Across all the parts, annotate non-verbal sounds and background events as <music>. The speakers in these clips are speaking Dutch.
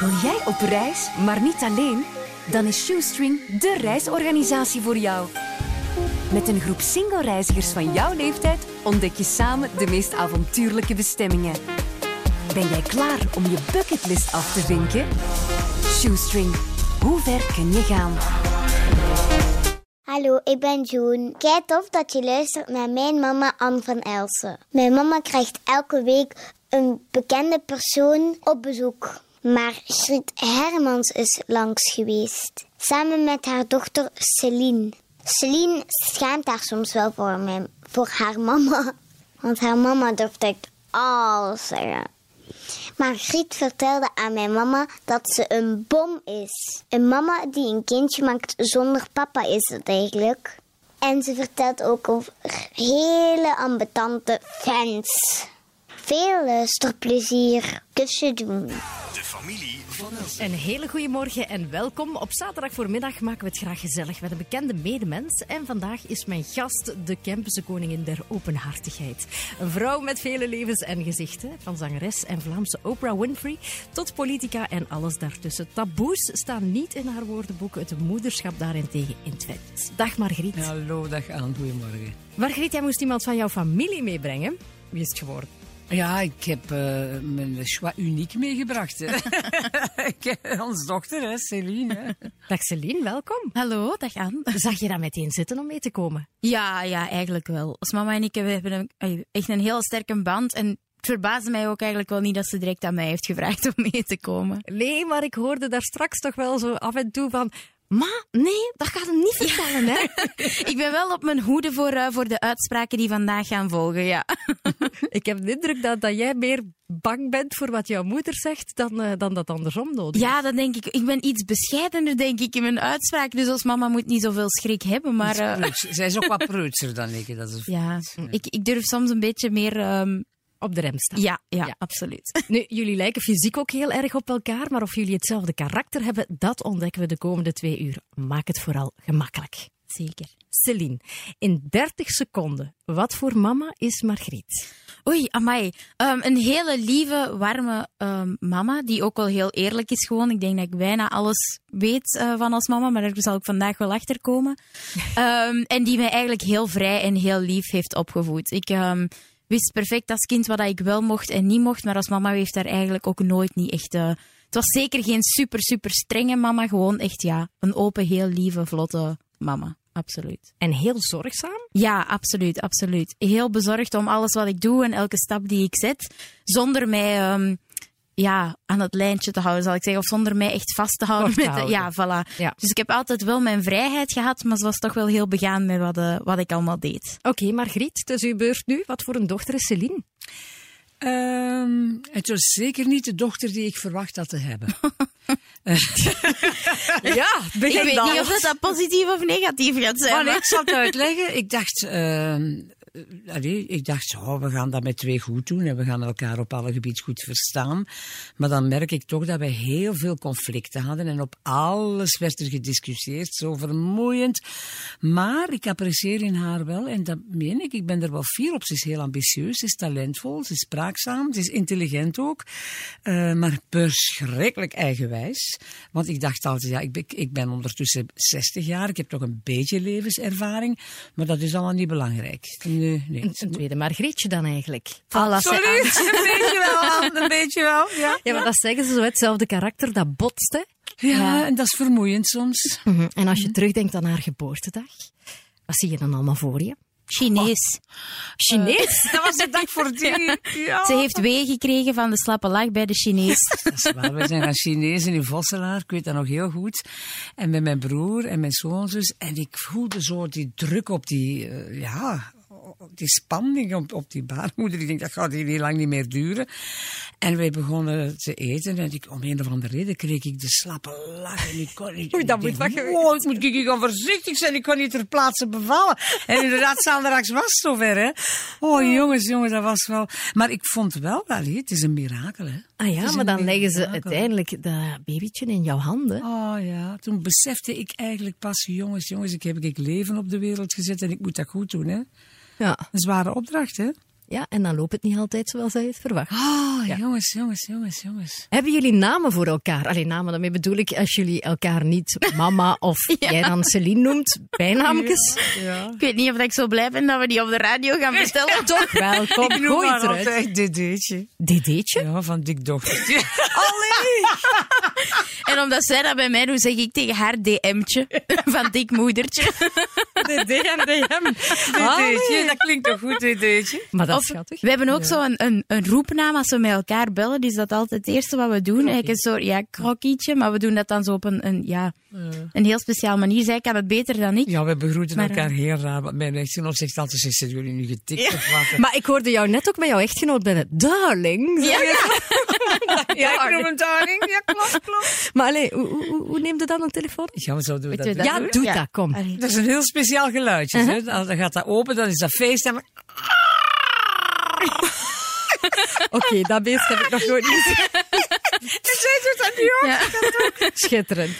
Wil jij op reis, maar niet alleen? Dan is Shoestring de reisorganisatie voor jou. Met een groep single reizigers van jouw leeftijd ontdek je samen de meest avontuurlijke bestemmingen. Ben jij klaar om je bucketlist af te vinken? Shoestring, hoe ver kun je gaan? Hallo, ik ben Joen. Kijk tof dat je luistert naar mijn mama Anne van Elsen. Mijn mama krijgt elke week een bekende persoon op bezoek. Maar Griet Hermans is langs geweest. Samen met haar dochter Celine. Celine schaamt haar soms wel voor, haar mama. <laughs> Want haar mama durft echt alles zeggen. Maar Griet vertelde aan mijn mama dat ze een bom is. Een mama die een kindje maakt zonder papa is het eigenlijk. En ze vertelt ook over hele ambetante fans. Veel luisterplezier. Kusje doen. De familie van Elsen. Een hele goede morgen en welkom. Op zaterdag voormiddag maken we het graag gezellig met een bekende medemens. En vandaag is mijn gast de Kempische koningin der openhartigheid. Een vrouw met vele levens en gezichten. Van zangeres en Vlaamse Oprah Winfrey tot politica en alles daartussen. Taboes staan niet in haar woordenboek. Het moederschap daarentegen in vet. Dag Margriet. Hallo, dag aan, goedemorgen. Margriet, jij moest iemand van jouw familie meebrengen. Wie is het geworden? Ja, ik heb uh, mijn choix uniek meegebracht. <laughs> Ons dochter, hè, Celine. Hè. Dag Celine, welkom. Hallo, dag Anne. Zag je dat meteen zitten om mee te komen? Ja, ja, eigenlijk wel. Als mama en ik we hebben een, echt een heel sterke band. En het verbaasde mij ook eigenlijk wel niet dat ze direct aan mij heeft gevraagd om mee te komen. Nee, maar ik hoorde daar straks toch wel zo af en toe van... Ma, nee, dat gaat hem niet vertellen, hè? <laughs> ik ben wel op mijn hoede voor, uh, voor de uitspraken die vandaag gaan volgen, ja. <laughs> ik heb de indruk dat, dat jij meer bang bent voor wat jouw moeder zegt dan, uh, dan dat andersom nodig Ja, dat denk ik. Ik ben iets bescheidener, denk ik, in mijn uitspraak. Dus als mama moet niet zoveel schrik hebben, maar... Uh... Zij is ook wat <laughs> preutser dan ik. Dat is... Ja, ik, ik durf soms een beetje meer... Um, op de rem staan. Ja, ja, ja, absoluut. <laughs> Nu, jullie lijken fysiek ook heel erg op elkaar, maar of jullie hetzelfde karakter hebben, dat ontdekken we de komende twee uur. Maak het vooral gemakkelijk. Zeker. Celine, in 30 seconden, wat voor mama is Margriet? Oei, amai. Um, een hele lieve, warme um, mama, die ook wel heel eerlijk is gewoon. Ik denk dat ik bijna alles weet uh, van als mama, maar daar zal ik vandaag wel achter komen. um, <laughs> en die mij eigenlijk heel vrij en heel lief heeft opgevoed. Ik wist perfect als kind wat ik wel mocht en niet mocht. Maar als mama heeft daar eigenlijk ook nooit niet echt. Uh, het was zeker geen super, super strenge mama. Gewoon echt, ja, een open, heel lieve, vlotte mama. Absoluut. En heel zorgzaam? Ja, absoluut, absoluut. Heel bezorgd om alles wat ik doe en elke stap die ik zet. Zonder mij um, ja, aan het lijntje te houden, zal ik zeggen. Of zonder mij echt vast te houden. Te met houden. De, ja, voilà. Ja. Dus ik heb altijd wel mijn vrijheid gehad, maar ze was toch wel heel begaan met wat, uh, wat ik allemaal deed. Oké, okay, Margriet, het is uw beurt nu. Wat voor een dochter is Celine? Um, het was zeker niet de dochter die ik verwacht had te hebben. <laughs> ja, ik weet niet of dat, dat positief of negatief gaat zijn. Maar ik zal het uitleggen. Ik dacht, uh, allee, ik dacht, we gaan dat met twee goed doen en we gaan elkaar op alle gebieden goed verstaan. Maar dan merk ik toch dat wij heel veel conflicten hadden en op alles werd er gediscussieerd, zo vermoeiend. Maar ik apprecieer in haar wel, en dat meen ik, ik ben er wel fier op. Ze is heel ambitieus, ze is talentvol, ze is spraakzaam, ze is intelligent ook, uh, maar verschrikkelijk eigenwijs. Want ik dacht altijd, ja, ik ben, ik ben ondertussen 60 jaar, ik heb toch een beetje levenservaring, maar dat is allemaal niet belangrijk. Nee, nee. Een tweede Margrietje dan eigenlijk. Absoluut, een beetje wel, <laughs> een beetje wel. Ja, ja maar dat zeggen ze zo, hetzelfde karakter, dat botst, hè? Ja, ja, en dat is vermoeiend soms. Mm -hmm. En als je mm -hmm. terugdenkt aan haar geboortedag, wat zie je dan allemaal voor je? Chinees. Oh. Chinees? Uh, dat was de dag voor die. <laughs> Ja. Ja. Ze heeft wee gekregen van de slappe lach bij de Chinees. <laughs> Dat is waar. We zijn gaan Chinezen in Vosselaar. Ik weet dat nog heel goed. En met mijn broer en mijn schoonzus. En ik voelde zo die druk op die, uh, ja, die spanning op, op die baarmoeder. Ik denk, dat gaat hier niet lang niet meer duren. En wij begonnen te eten. En ik, om een of andere reden kreeg ik de slappe lach. En ik kon niet... Oei, dat moet wat Oh, ik moet ik gaan voorzichtig zijn. Ik kon niet ter plaatse bevallen. En inderdaad, zaterdags was het zover, hè. Oh, jongens, jongens, dat was wel... Maar ik vond wel, wel, het is een mirakel, hè. Ah ja, maar dan leggen ze uiteindelijk dat babytje in jouw handen. Oh ja, toen besefte ik eigenlijk pas, jongens, jongens, ik heb ik leven op de wereld gezet en ik moet dat goed doen, hè. Ja. Een zware opdracht, hè? Ja, en dan loopt het niet altijd zoals hij het verwacht. Oh, jongens, jongens, jongens, jongens. Hebben jullie namen voor elkaar? Alleen namen, daarmee bedoel ik als jullie elkaar niet mama of <laughs> jij dan Celine noemt, bijnaamjes. Ik weet niet of ik zo blij ben dat we die op de radio gaan <laughs> vertellen. Toch wel, kom, Ik noem gooi maar het eruit. altijd Dedeetje. Dedeetje? Ja, van dik dochtertje. <laughs> En omdat zij dat bij mij doet, zeg ik tegen haar DM'tje van dik moedertje. En DM. Dedeetje, dat klinkt toch goed, Dedeetje? Maar dat Of is schattig. We hebben ook zo een, een, een roepnaam als we met elkaar bellen. Dus dat is altijd het eerste wat we doen. Eigenlijk een soort ja, krokkietje, maar we doen dat dan zo op een, een, ja, een heel speciaal manier. Zij kan het beter dan ik. Ja, we begroeten Maar, elkaar heel raar. Want mijn echtgenoot zegt altijd, zeg, zijn jullie nu getikt of wat? Maar ik hoorde jou net ook met jouw echtgenoot binnen. Darling. Ja, ja. <laughs> Ja, ik noem hem darling. Ja, klopt, klopt. Maar allee, hoe, hoe, hoe- hoe neemt je dan een telefoon? Ja, we zo doen we dat. doen. Ja, doe Ja. dat, kom. Allee. Dat is een heel speciaal geluidje. hè. Als Dan gaat dat open, dan is dat feest. En... Oké, dat beest heb ik nog nooit gezien. <laughs> Doet dat nu ook. Ja. Schitterend.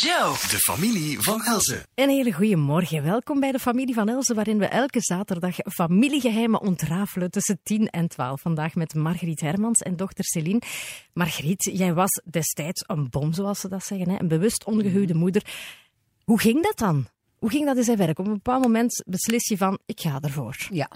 Joe, de familie van Elze. Een hele goede morgen. Welkom bij de familie van Elze, waarin we elke zaterdag familiegeheimen ontrafelen tussen 10 en 12. Vandaag met Margriet Hermans en dochter Celine. Margriet, jij was destijds een bom, zoals ze dat zeggen, hè? een bewust ongehuwde moeder. Hoe ging dat dan? Hoe ging dat in zijn werk? Op een bepaald moment beslis je van, ik ga ervoor. Ja.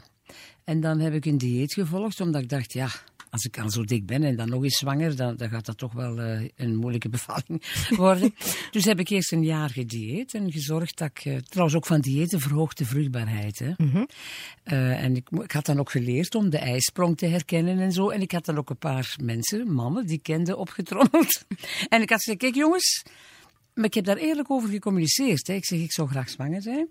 En dan heb ik een dieet gevolgd, omdat ik dacht, ja, als ik al zo dik ben en dan nog eens zwanger, dan, dan gaat dat toch wel eh, een moeilijke <laughs> bevalling worden. dus heb ik eerst een jaar gedieet en gezorgd dat ik, eh, trouwens ook van diëten verhoogt de vruchtbaarheid. Hè. Eh, en ik, ik had dan ook geleerd om de ijsprong te herkennen en zo. En ik had dan ook een paar mensen, mannen, die ik kende, opgetrommeld. <laughs> en ik had gezegd, kijk jongens, maar ik heb daar eerlijk over gecommuniceerd. Hè. Ik zeg, ik zou graag zwanger zijn.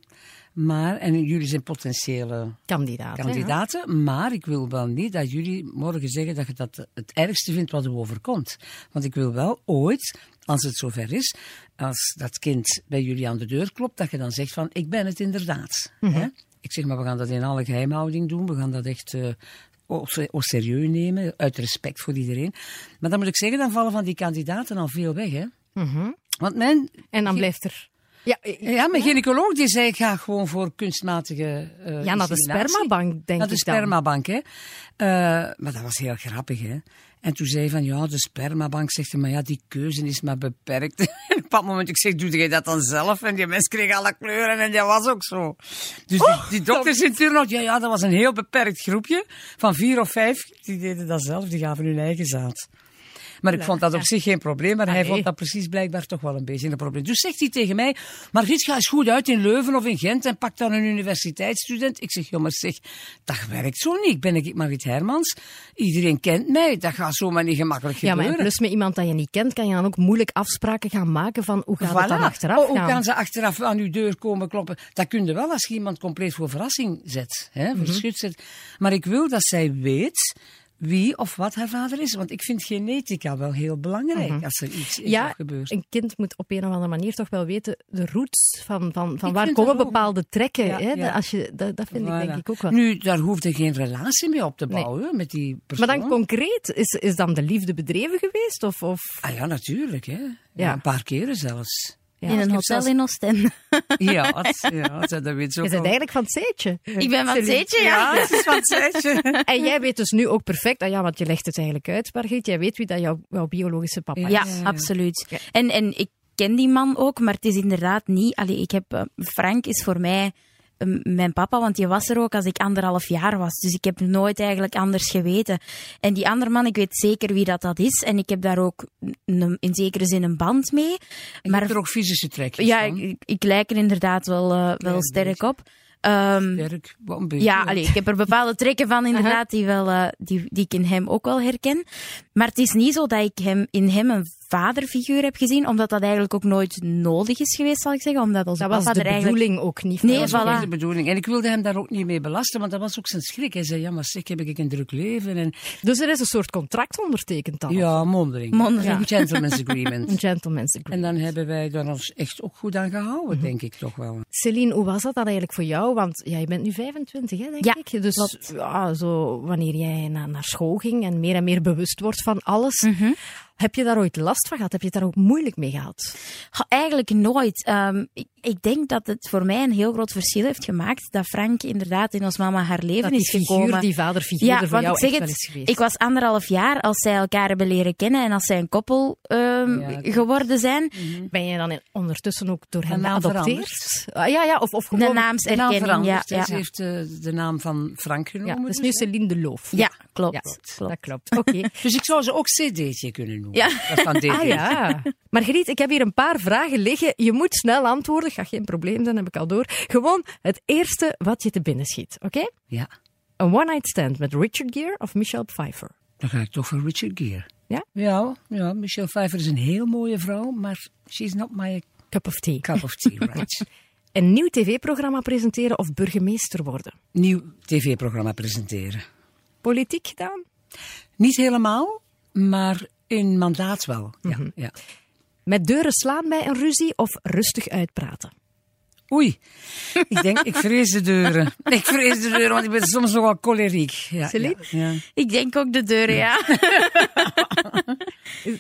Maar, en jullie zijn potentiële Kandidaat. hè? kandidaten. Maar ik wil wel niet dat jullie morgen zeggen dat je dat het ergste vindt wat er overkomt. Want ik wil wel ooit, als het zover is, als dat kind bij jullie aan de deur klopt, dat je dan zegt van, ik ben het inderdaad. hè? Ik zeg, maar we gaan dat in alle geheimhouding doen. We gaan dat echt... au au serieus nemen, uit respect voor iedereen. Maar dan moet ik zeggen, dan vallen van die kandidaten al veel weg. Hè? Want mijn En dan blijft er... Ja, eh, ja, mijn gynaecoloog die zei, ik ga gewoon voor kunstmatige eh ja naar de spermabank, denk Naar de ik dan. spermabank, hè. Eh, maar dat was heel grappig, hè. En toen zei hij van, ja, de spermabank, zegt hij, maar ja, die keuze is maar beperkt. <laughs> en op een bepaald moment, ik zeg, doe jij dat dan zelf? En die mens kreeg alle kleuren en dat was ook zo. Dus die, die dokters in Turnhout, ja, ja, dat was een heel beperkt groepje van vier of vijf. Die deden dat zelf, die gaven hun eigen zaad. Maar ik vond dat op zich geen probleem, maar hij nee. vond dat precies blijkbaar toch wel een beetje een probleem. Dus zegt hij tegen mij, Margriet, ga eens goed uit in Leuven of in Gent en pak dan een universiteitsstudent. Ik zeg, jongens, zeg, dat werkt zo niet. Ik ben ik Margriet Hermans, iedereen kent mij, dat gaat zomaar niet gemakkelijk Ja, maar gebeuren. plus met iemand dat je niet kent, kan je dan ook moeilijk afspraken gaan maken van hoe gaat het dan Voilà. achteraf Oh, hoe gaan. gaan ze achteraf aan uw deur komen kloppen? Dat kun je wel als je iemand compleet voor verrassing zet, hè, voor schut zet. Maar ik wil dat zij weet wie of wat haar vader is. Want ik vind genetica wel heel belangrijk als er iets is Mhm. Ja, gebeurt. een kind moet op een of andere manier toch wel weten de roots van, van, van Ik waar komen bepaalde trekken. Ja, hè? ja. Als je, dat, dat vind ik denk ik ook wel. Nu, daar hoeft er geen relatie mee op te bouwen met die persoon. maar dan concreet, is, is dan de liefde bedreven geweest? Of, of, Ah ja, natuurlijk. Hè. Ja. een paar keren zelfs. Ja. In een hotel zelfs- in Oostende. <laughs> Ja, <laughs> ja dat weet Je ook bent al. eigenlijk van het zeetje. Ik ben van het zeetje, ja. Ja, <laughs> het is van het. En jij weet dus nu ook perfect, ah ja, want je legt het eigenlijk uit, Margriet. Jij weet wie dat jouw, jouw biologische papa is. Ja, absoluut. En, en ik ken die man ook, maar het is inderdaad niet... Allee, ik heb, eh, Frank is voor mij mijn papa, want die was er ook als ik anderhalf jaar was. Dus ik heb nooit eigenlijk anders geweten. En die andere man, ik weet zeker wie dat, dat is. En ik heb daar ook een- in zekere zin een band mee. Maar Maar er ook fysische trekjes ja, van. ik, ik lijk er inderdaad wel, eh, wel sterk op. Ehm, Sterk, wel een beetje. ja, allee, ik heb er bepaalde <laughs> trekken van inderdaad die, wel, eh, die, die ik in hem ook wel herken. Maar het is niet zo dat ik hem, in hem een vaderfiguur heb gezien, omdat dat eigenlijk ook nooit nodig is geweest, zal ik zeggen. Omdat onze Dat was de eigenlijk... bedoeling ook niet. Nee, Dat was ook voilà. niet de bedoeling. En ik wilde hem daar ook niet mee belasten, want dat was ook zijn schrik. Hij zei, ja, maar zeg, heb ik een druk leven? En, Dus er is een soort contract ondertekend dan? ja, mondeling. Mondeling. Een gentleman's agreement. <laughs> Een gentleman's agreement. En dan hebben wij daar ons echt ook goed aan gehouden, Mhm. denk ik toch wel. Celine, hoe was dat dan eigenlijk voor jou? Want ja, je bent nu 25, hè, denk Ja, ik. Dus ja, zo, wanneer jij naar, naar school ging en meer en meer bewust wordt van alles. Mhm. Heb je daar ooit last van gehad? Heb je het daar ook moeilijk mee gehad? Eigenlijk nooit. Ehm, ik, ik denk dat het voor mij een heel groot verschil heeft gemaakt dat Frank inderdaad in ons mama haar leven Dat die is figuur, gekomen. die vaderfiguur ja, voor want jou ik zeg echt wel het, is geweest. ik was anderhalf jaar als zij elkaar hebben leren kennen en als zij een koppel ehm, Ja, geworden zijn. Ben je dan in- ondertussen ook door hen naam geadopteerd? Ah, ja, ja, of, of De gewoon... De naam naamserkenning, ja. Ja, Ze heeft eh, de naam van Frank Ja, genomen. dus dus, nu hè. Celine de Loof. ja klopt. Ja, klopt. dat klopt. Oké. <laughs> Dus ik zou ze ook cd'tje kunnen noemen. Ja. Dat is van. <laughs> Ah ja. Margriet, ik heb hier een paar vragen liggen. Je moet snel antwoorden. Gaat geen probleem zijn, heb ik al door. Gewoon het eerste wat je te binnen schiet, oké? Ja, Een one-night stand met Richard Gere of Michelle Pfeiffer? dan ga ik toch voor Richard Gere. Ja? Ja, ja, Michelle Pfeiffer is een heel mooie vrouw, maar she's not my Cup of tea. cup of tea, <laughs> right? Een nieuw tv-programma presenteren of burgemeester worden? Nieuw tv-programma presenteren. Politiek gedaan? Niet helemaal, maar in mandaat wel. Ja, Mhm. ja. Met deuren slaan bij een ruzie of rustig uitpraten? Oei, ik denk, ik vrees de deuren. <laughs> Ik vrees de deuren, want ik ben soms nogal choleriek. Ja? Ja, ja. Ik denk ook de deuren, ja. <laughs>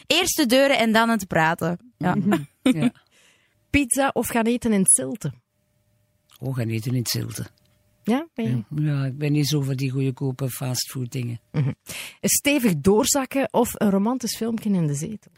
Eerst de deuren en dan het praten. Ja. ja. Pizza of gaan eten in Zilte? Oh, gaan eten in zilte. Ja, ben je? Ja, ik ben niet zo van die goedkope fastfood dingen. Stevig doorzakken of een romantisch filmpje in de zetel?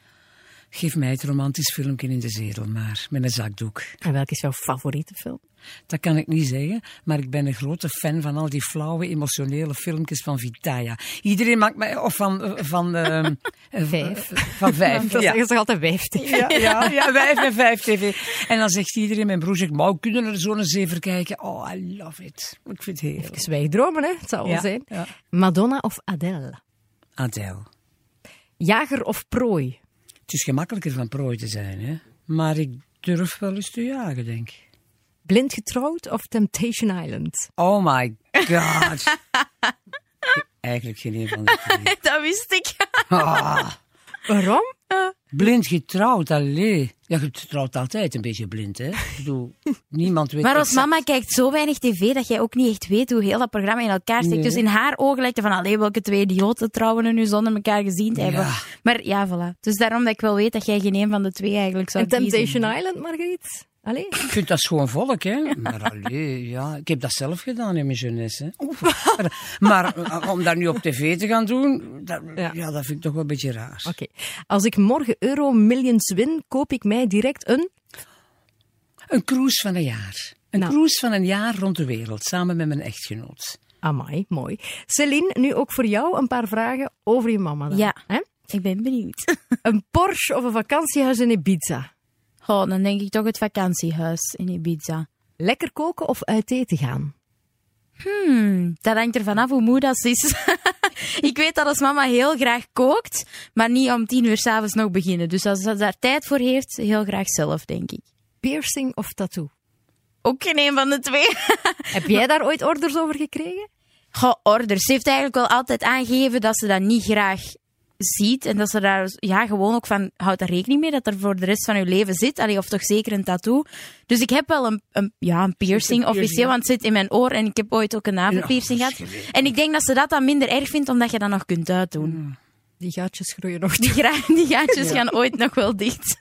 Geef mij het romantisch filmpje in de zetel, maar met een zakdoek. En welke is jouw favoriete film? Dat kan ik niet zeggen, maar ik ben een grote fan van al die flauwe, emotionele filmpjes van Vitaya. Iedereen maakt mij, of van, eh, van, <laughs> ehm, eh, Vijf. Van vijf. Dat zeggen ze altijd vijf. Ja, ja, ja, vijf en vijf tv. En dan zegt iedereen, mijn broer zegt, maar kunnen er zo'n zever kijken? Oh, I love it. Ik vind het heel. Even zwijgdromen, hè? Het zal wel Ja, zijn. ja. Madonna of Adele? Adele. Jager of prooi? Het is gemakkelijker van prooi te zijn, hè. Maar ik durf wel eens te jagen, denk ik. Blind getrouwd of Temptation Island? Oh my god. <laughs> Eigenlijk geen een van de twee. <laughs> Dat wist ik. Ah, Waarom? Blind getrouwd, allee. Ja, je trouwt altijd een beetje blind, hè. Ik bedoel, <laughs> niemand weet Maar als exact- mama kijkt zo weinig tv dat jij ook niet echt weet hoe heel dat programma in elkaar steekt. Nee. Dus in haar ogen lijkt het van, allee, welke twee idioten trouwen er nu zonder elkaar gezien te hebben. Ja. Maar ja, voilà. Dus daarom dat ik wel weet dat jij geen een van de twee eigenlijk zou En Temptation. Island, Margriet? Allee? Ik vind dat schoon volk, hè. Maar allee, ja. Ik heb dat zelf gedaan in mijn jeunesse. hè. <laughs> Maar, maar eh, om dat nu op tv te gaan doen, dat, Ja. ja. dat vind ik toch wel een beetje raar. Oké. Als ik morgen Euro Millions win, koop ik mij direct een... Een cruise van een jaar. Een Nou. cruise van een jaar rond de wereld, samen met mijn echtgenoot. Amai, mooi. Celine, nu ook voor jou een paar vragen over je mama dan. Ja. Hè? Ik ben benieuwd. Een Porsche of een vakantiehuis in Ibiza? Oh, dan denk ik toch het vakantiehuis in Ibiza. Lekker koken of uit eten gaan? Hmm, dat hangt er vanaf hoe moe dat is. <laughs> ik weet dat als mama heel graag kookt, maar niet om tien uur s'avonds nog beginnen. Dus als ze daar tijd voor heeft, heel graag zelf, denk ik. Piercing of tattoo? Ook geen een van de twee. <laughs> Heb jij daar ooit orders over gekregen? Goh, orders. Ze heeft eigenlijk wel altijd aangegeven dat ze dat niet graag ziet. En dat ze daar ja, gewoon ook van houdt daar rekening mee dat er voor de rest van je leven zit. Allee, of toch zeker een tattoo. Dus ik heb wel een, een, ja, een piercing officieel, want het zit in mijn oor. En ik heb ooit ook een navelpiercing Ja, gehad. En ik denk dat ze dat dan minder erg vindt, omdat je dat nog kunt uitdoen. Die gaatjes groeien nog Die, die gaatjes gaan ooit nog wel dicht. <laughs>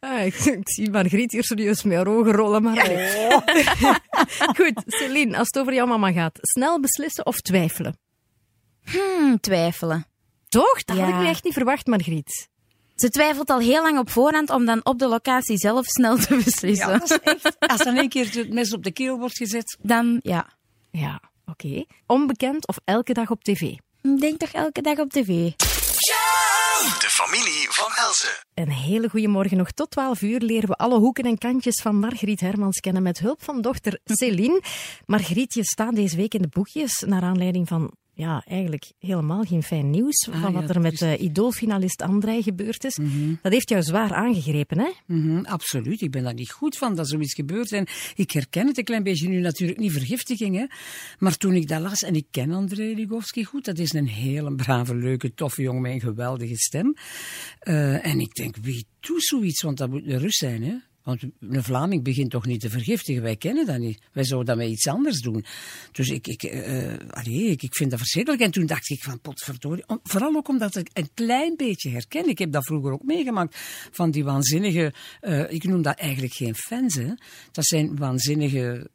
Ah, ik, ik zie Margriet hier serieus met haar ogen rollen. Maar. <laughs> Goed, Celine, als het over jouw mama gaat. Snel beslissen of twijfelen? Hmm, twijfelen. Toch? Dat had ik me echt niet verwacht, Margriet. Ze twijfelt al heel lang op voorhand om dan op de locatie zelf snel te <laughs> beslissen. Ja, dat is echt. Als dan één keer het mes op de keel wordt gezet. Dan, ja. Ja, oké. Onbekend of elke dag op tv? Ik denk toch elke dag op tv. De familie van Elze. Een hele goede morgen. Nog tot 12 uur leren we alle hoeken en kantjes van Margriet Hermans kennen met hulp van dochter Céline. Margriet, je staat deze week in de boekjes naar aanleiding van ja, eigenlijk helemaal geen fijn nieuws van Ah, wat ja, er met de idoolfinalist André gebeurd is. Dat heeft jou zwaar aangegrepen, hè? Mhm, absoluut, ik ben daar niet goed van dat zoiets gebeurt. En ik herken het een klein beetje nu natuurlijk niet vergiftiging. Hè. Maar toen ik dat las, en ik ken André Ligovski goed, dat is een hele brave, leuke, toffe jongen met een geweldige stem. Eh, en ik denk, wie doet zoiets? Want dat moet een Rus zijn, hè? Want een Vlaming begint toch niet te vergiftigen. Wij kennen dat niet. Wij zouden dat met iets anders doen. Dus ik, ik, uh, allee, ik, ik vind dat verschrikkelijk. En toen dacht ik van potverdorie. Om, vooral ook omdat ik een klein beetje herken. Ik heb dat vroeger ook meegemaakt. Van die waanzinnige, uh, ik noem dat eigenlijk geen fans. Hè. Dat zijn waanzinnige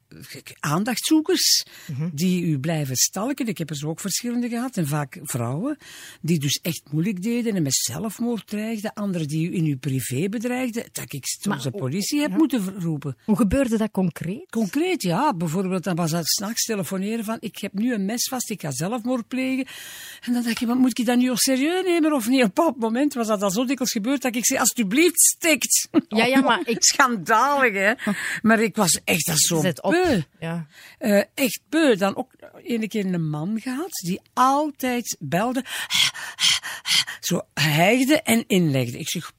aandachtzoekers mm die u blijven stalken. Ik heb er zo ook verschillende gehad. En vaak vrouwen die dus echt moeilijk deden en met zelfmoord dreigden. Anderen die u in uw privé bedreigden. Dat ik soms de politie heb moeten roepen. Hoe gebeurde dat concreet? Concreet, ja. Bijvoorbeeld, dan was dat s'nachts telefoneren van ik heb nu een mes vast, ik ga zelfmoord plegen. En dan dacht je, wat moet ik dat nu al serieus nemen of niet? Op een bepaald moment was dat al zo dikwijls gebeurd dat ik zei, alsjeblieft, stikt. Ja, ja, maar <laughs> ik... Schandalig, hè. Maar ik was echt dat zo beu. Ja. Uh, echt beu. Dan ook een keer een man gehad die altijd belde, <laughs> zo hijgde en inlegde. Ik zeg,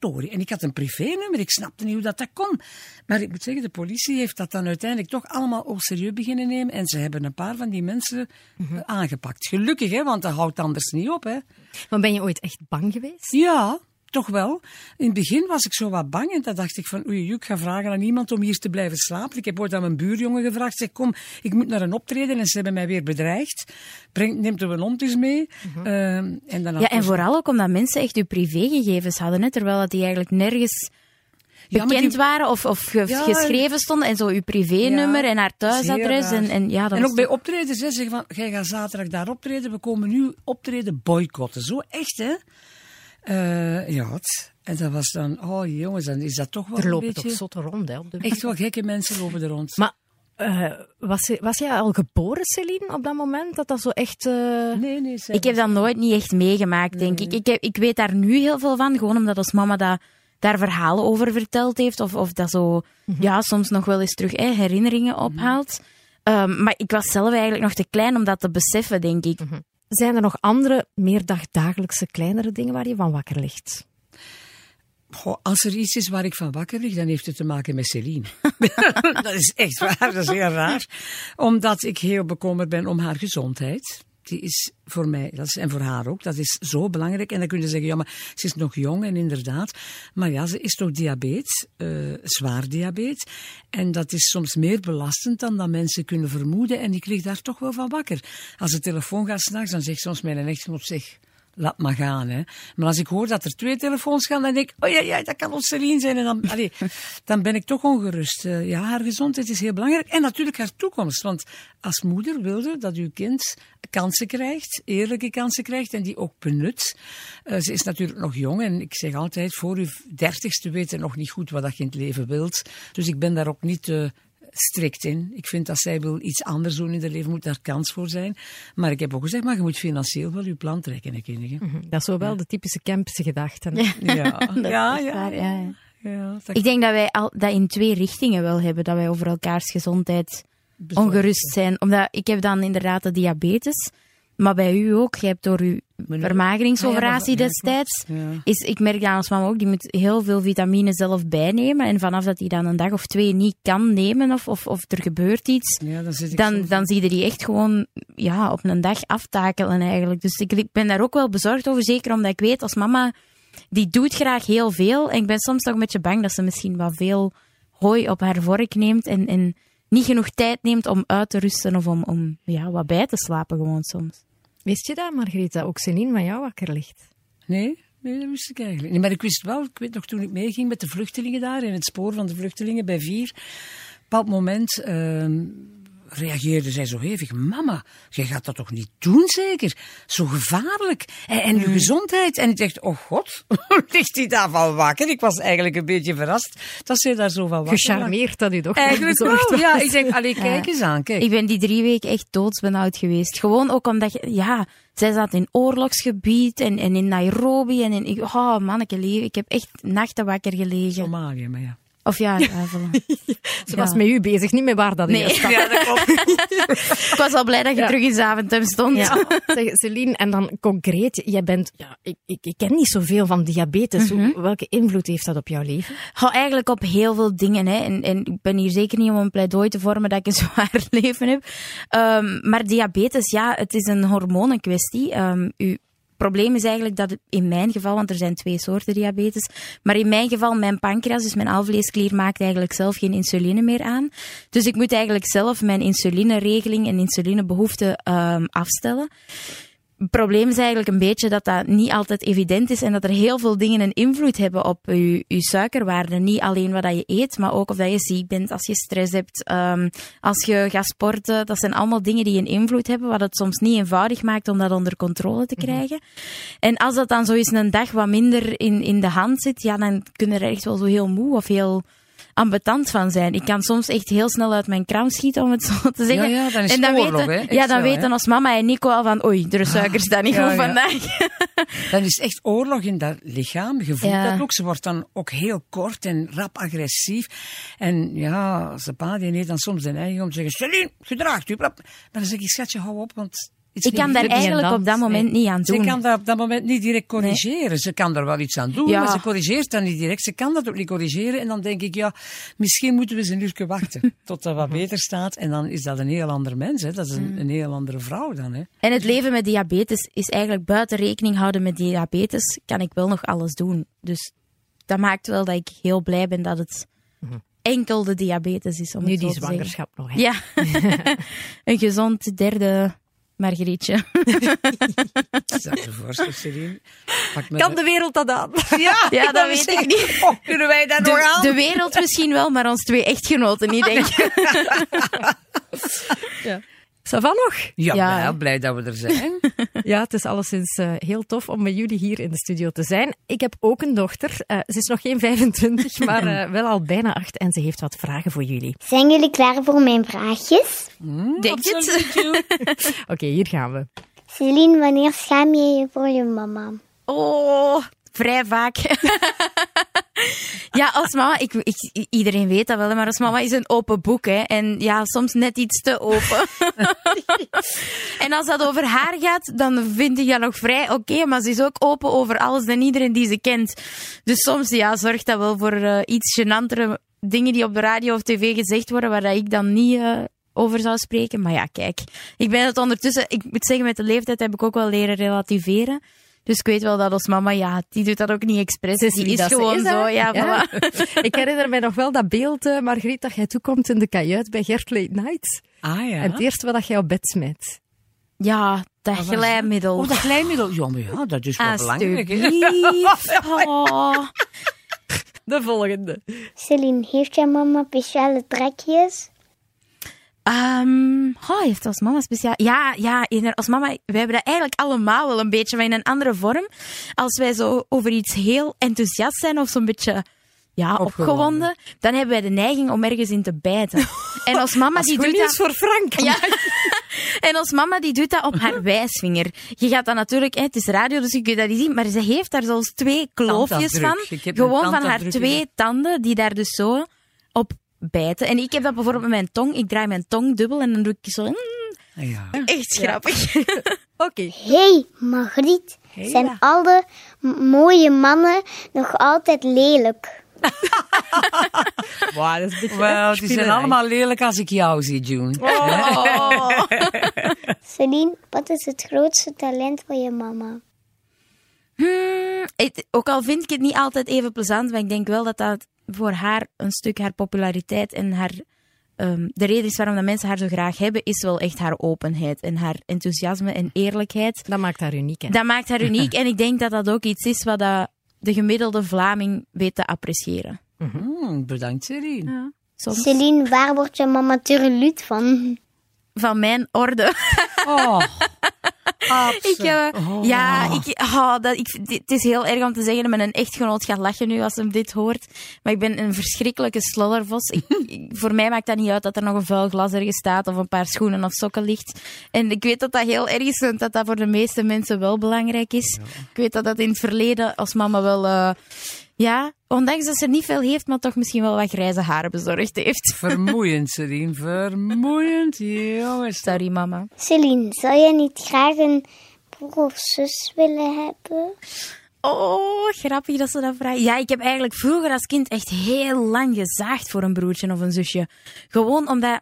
En ik had een privénummer, ik snapte niet hoe dat, dat kon. Maar ik moet zeggen, de politie heeft dat dan uiteindelijk toch allemaal au serieus beginnen nemen. En ze hebben een paar van die mensen mm aangepakt. Gelukkig, hè, want dat houdt anders niet op. Hè. Maar ben je ooit echt bang geweest? Ja, toch wel. In het begin was ik zo wat bang en dan dacht ik van oei, ik ga vragen aan iemand om hier te blijven slapen. Ik heb ooit aan mijn buurjongen gevraagd, zeg kom, ik moet naar een optreden en ze hebben mij weer bedreigd. Breng, neemt er een hond eens mee. Uh en dan ja, en vooral ook omdat mensen echt uw privégegevens hadden, hè, terwijl dat die eigenlijk nergens bekend waren of, of geschreven stonden en zo uw privénummer en haar thuisadres. En, en, ja, dat en ook bij optredens, hè, zeggen van, jij gaat zaterdag daar optreden, we komen nu optreden boycotten. Zo echt, hè. Uh, ja, en dat was dan, oh jongens, dan is dat toch wel er lopen een beetje... toch zotte rond, hè? Op de... Echt wel gekke mensen lopen er rond. Maar uh, was, was jij al geboren, Celine, op dat moment? Dat dat zo echt... Uh... Nee, nee. Ik heb dat nooit niet echt meegemaakt, nee. denk ik. Ik, heb, ik weet daar nu heel veel van, gewoon omdat als mama dat, daar verhalen over verteld heeft. Of, of dat zo, mm -hmm. ja, soms nog wel eens terug eh, herinneringen ophaalt. Mm -hmm. um, maar ik was zelf eigenlijk nog te klein om dat te beseffen, denk ik. Mm -hmm. Zijn er nog andere, meer dagdagelijkse, kleinere dingen waar je van wakker ligt? Goh, als er iets is waar ik van wakker lig, dan heeft het te maken met Celine. <laughs> dat is echt waar, dat is heel raar. Omdat ik heel bekommerd ben om haar gezondheid die is voor mij, dat is, en voor haar ook, dat is zo belangrijk. En dan kun je zeggen, ja, maar ze is nog jong en inderdaad. Maar ja, ze is toch diabetes, uh, zwaar diabetes. En dat is soms meer belastend dan dat mensen kunnen vermoeden. En ik lig daar toch wel van wakker. Als de telefoon gaat s'nachts, dan zegt soms mijn echtgenoot, zeg, laat maar gaan. Hè. Maar als ik hoor dat er twee telefoons gaan, dan denk ik, oh ja, ja dat kan ons zijn. En dan, <laughs> allee, dan ben ik toch ongerust. Uh, ja, haar gezondheid is heel belangrijk. En natuurlijk haar toekomst. Want als moeder wilde dat uw kind kansen krijgt, eerlijke kansen krijgt en die ook benut. Uh, ze is natuurlijk nog jong en ik zeg altijd, voor uw dertigste weten nog niet goed wat je in het leven wilt. Dus ik ben daar ook niet... Uh, strikt in. Ik vind dat zij wil iets anders doen in haar leven, moet daar kans voor zijn. Maar ik heb ook gezegd, maar je moet financieel wel je plan trekken, kinderen. Mm -hmm. Dat is zo wel ja. de typische Kempse gedachte. <laughs> Ja, ja. ja, ja, ja. ja ik denk dat wij al, dat in twee richtingen wel hebben, dat wij over elkaars gezondheid Bezorgd. ongerust zijn. Omdat ik heb dan inderdaad de diabetes, maar bij u ook. Je hebt door uw vermageringsoperatie destijds. Ja. Is, ik merk dat als mama ook, die moet heel veel vitamine zelf bijnemen. En vanaf dat hij dan een dag of twee niet kan nemen of, of, of er gebeurt iets, Ja, dan dan, dan zie je die echt gewoon ja, op een dag aftakelen eigenlijk. Dus ik, ik ben daar ook wel bezorgd over, zeker omdat ik weet als mama, die doet graag heel veel. En ik ben soms toch een beetje bang dat ze misschien wat veel hooi op haar vork neemt en, en niet genoeg tijd neemt om uit te rusten of om, om ja, wat bij te slapen gewoon soms. Wist je dat, Margrieta, ook Celine van jou wakker ligt? Nee, nee, dat wist ik eigenlijk niet. Maar ik wist wel, ik weet nog toen ik meeging met de vluchtelingen daar, in het spoor van de vluchtelingen bij Vier. Op een bepaald moment ehm reageerde zij zo hevig. Mama, jij gaat dat toch niet doen zeker? Zo gevaarlijk. En, en uw gezondheid. En ik dacht, oh god, <laughs> ligt hij daarvan wakker? Ik was eigenlijk een beetje verrast dat zij daar zo van wakker. Gecharmeerd dat u toch Eigenlijk wel, ja. Ik denk, allee, kijk eens aan, kijk. Ik ben die drie weken echt doodsbenauwd geweest. Gewoon ook omdat, je, ja, zij zat in oorlogsgebied en, en in Nairobi. En in, oh, manneke leven, ik heb echt nachten wakker gelegen. Somalië, maar ja. Of ja, ja, voilà. <laughs> Ze was met u bezig, niet met waar dat Nee. is. <laughs> Ja, dat klopt. <laughs> ik was al blij dat je terug in Zaventem stond. Ja. Zeg, Celine, en dan concreet, jij bent, ja, ik, ik, ik ken niet zoveel van diabetes. Mhm. Hoe, welke invloed heeft dat op jouw leven? Goh, eigenlijk op heel veel dingen. Hè. En, en ik ben hier zeker niet om een pleidooi te vormen dat ik een zwaar leven heb. Ehm, maar diabetes, ja, het is een hormonenkwestie. Ehm, uw probleem is eigenlijk dat in mijn geval, want er zijn twee soorten diabetes, maar in mijn geval, mijn pancreas, dus mijn alvleesklier, maakt eigenlijk zelf geen insuline meer aan. Dus ik moet eigenlijk zelf mijn insulineregeling en insulinebehoefte ehm, afstellen. Het probleem is eigenlijk een beetje dat dat niet altijd evident is en dat er heel veel dingen een invloed hebben op je, je suikerwaarde. Niet alleen wat dat je eet, maar ook of dat je ziek bent, als je stress hebt, ehm, als je gaat sporten. Dat zijn allemaal dingen die een invloed hebben, wat het soms niet eenvoudig maakt om dat onder controle te krijgen. En als dat dan zo eens een dag wat minder in, in de hand zit, ja, dan kunnen er echt wel zo heel moe of heel ambetant van zijn. Ik kan soms echt heel snel uit mijn kraam schieten, om het zo te zeggen. Ja, ja, dan is en dan oorlog, weten, ja, dan zo, weten als mama en Nico al van, oei, de suiker staat niet goed ja. vandaag. <laughs> Dan is echt oorlog in dat lichaam. Je voelt Ja. dat ook. Ze wordt dan ook heel kort en rap agressief. En ja, zijn pa die heeft dan soms de neiging om te zeggen... Celine, gedraagt u. Maar dan zeg ik, schatje, hou op, want... iets Ik kan daar eigenlijk op dat moment niet aan Ze doen. kan dat op dat moment niet direct corrigeren. Ze kan er wel iets aan doen, Ja. maar ze corrigeert dat niet direct. Ze kan dat ook niet corrigeren. En dan denk ik, ja, misschien moeten we eens een uurtje wachten <laughs> tot dat wat beter staat. En dan is dat een heel ander mens. Hè. Dat is een, een heel andere vrouw dan. Hè. En het leven met diabetes is eigenlijk buiten rekening houden met diabetes, kan ik wel nog alles doen. Dus dat maakt wel dat ik heel blij ben dat het enkel de diabetes is. Om Nu het zo die te zeggen. zwangerschap nog. Hè? Ja, <laughs> een gezond derde Margrietje. <laughs> Me Kan de wereld dat aan? Ja, <laughs> Ja, dat weet ik niet. Oh, kunnen wij dat nog De, aan? de wereld misschien wel, maar ons twee echtgenoten niet, denk ik. <laughs> Ça va nog? Ja, Ja. wel, blij dat we er zijn. <laughs> Ja, het is alleszins eh, heel tof om met jullie hier in de studio te zijn. Ik heb ook een dochter. Eh, ze is nog geen <laughs> 25, maar eh, wel al bijna acht. En ze heeft wat vragen voor jullie. Zijn jullie klaar voor mijn vraagjes? Denk het? <laughs> Oké, hier gaan we. Celine, wanneer schaam je je voor je mama? Oh, vrij vaak. Ja, als mama, ik, ik, iedereen weet dat wel, maar als mama is een open boek. Hè, en ja, soms net iets te open. <laughs> en als dat over haar gaat, dan vind ik dat nog vrij oké. maar ze is ook open over alles en iedereen die ze kent. Dus soms ja, zorgt dat wel voor eh, iets gênantere dingen die op de radio of tv gezegd worden, waar ik dan niet... eh, over zou spreken. Maar ja, kijk. Ik ben het ondertussen... Ik moet zeggen, met de leeftijd heb ik ook wel leren relativeren. Dus ik weet wel dat als mama, ja, die doet dat ook niet expres. Die wie is gewoon is, zo, ja, Ja. voilà. <laughs> Ik herinner mij nog wel dat beeld, eh, Margriet, dat jij toekomt in de kajuit bij Gert Late Night. Ah ja. En het eerste wat jij op bed smijt. Ja, dat glijmiddel. Oh, dat glijmiddel. Ja, maar ja, dat is wel belangrijk. hè. Alsjeblieft. <laughs> Oh. De volgende. Celine, heeft jouw mama speciale trekjes? Ehm, oh, heeft als mama speciaal... Ja, ja, als mama... Wij hebben dat eigenlijk allemaal wel een beetje, maar in een andere vorm. Als wij zo over iets heel enthousiast zijn of zo'n beetje... Ja, Opgewonden. opgewonden. Dan hebben wij de neiging om ergens in te bijten. En als mama <laughs> die doet dat... voor Frank. Ja. <laughs> En als mama die doet dat op haar wijsvinger. Je gaat dat natuurlijk, hè, het is radio, dus je kunt dat niet zien, maar ze heeft daar zelfs twee kloofjes van. Gewoon van haar twee tanden, die daar dus zo op bijten. En ik heb dat bijvoorbeeld met mijn tong. Ik draai mijn tong dubbel en dan doe ik zo... mm, Ah, ja. echt grappig. <laughs> <laughs> Oké. hey, Margriet, zijn alle mooie mannen nog altijd lelijk? <laughs> Wow, dat is een beetje Wel, die zijn allemaal lelijk als ik jou zie, June. Oh. Celine, wat is het grootste talent van je mama? Hmm, het- ook al vind ik het niet altijd even plezant, maar ik denk wel dat dat voor haar een stuk haar populariteit en haar... ehm, de reden is waarom dat mensen haar zo graag hebben, is wel echt haar openheid en haar enthousiasme en eerlijkheid. Dat maakt haar uniek, hè? Dat maakt haar uniek <laughs> en ik denk dat dat ook iets is wat dat de gemiddelde Vlaming weet te appreciëren. Hmm, bedankt, Celine. Ja. Soms. Celine, waar wordt je mama van? Van mijn orde. Oh, <laughs> Ik, eh, Ja, ik, oh, dat, ik, het is heel erg om te zeggen mijn echtgenoot gaat lachen nu als hij dit hoort. Maar ik ben een verschrikkelijke slollervos. <laughs> Voor mij maakt dat niet uit dat er nog een vuil glas ergens staat of een paar schoenen of sokken ligt. En ik weet dat dat heel erg is en dat dat voor de meeste mensen wel belangrijk is. Ik weet dat dat in het verleden als mama wel... eh, ja, ondanks dat ze niet veel heeft, maar toch misschien wel wat grijze haren bezorgd heeft. <laughs> vermoeiend, Celine. Vermoeiend, jongens. Sorry, mama. Celine, zou jij niet graag een broer of zus willen hebben? Oh, grappig dat ze dat vragen. Ja, ik heb eigenlijk vroeger als kind echt heel lang gezaagd voor een broertje of een zusje. Gewoon omdat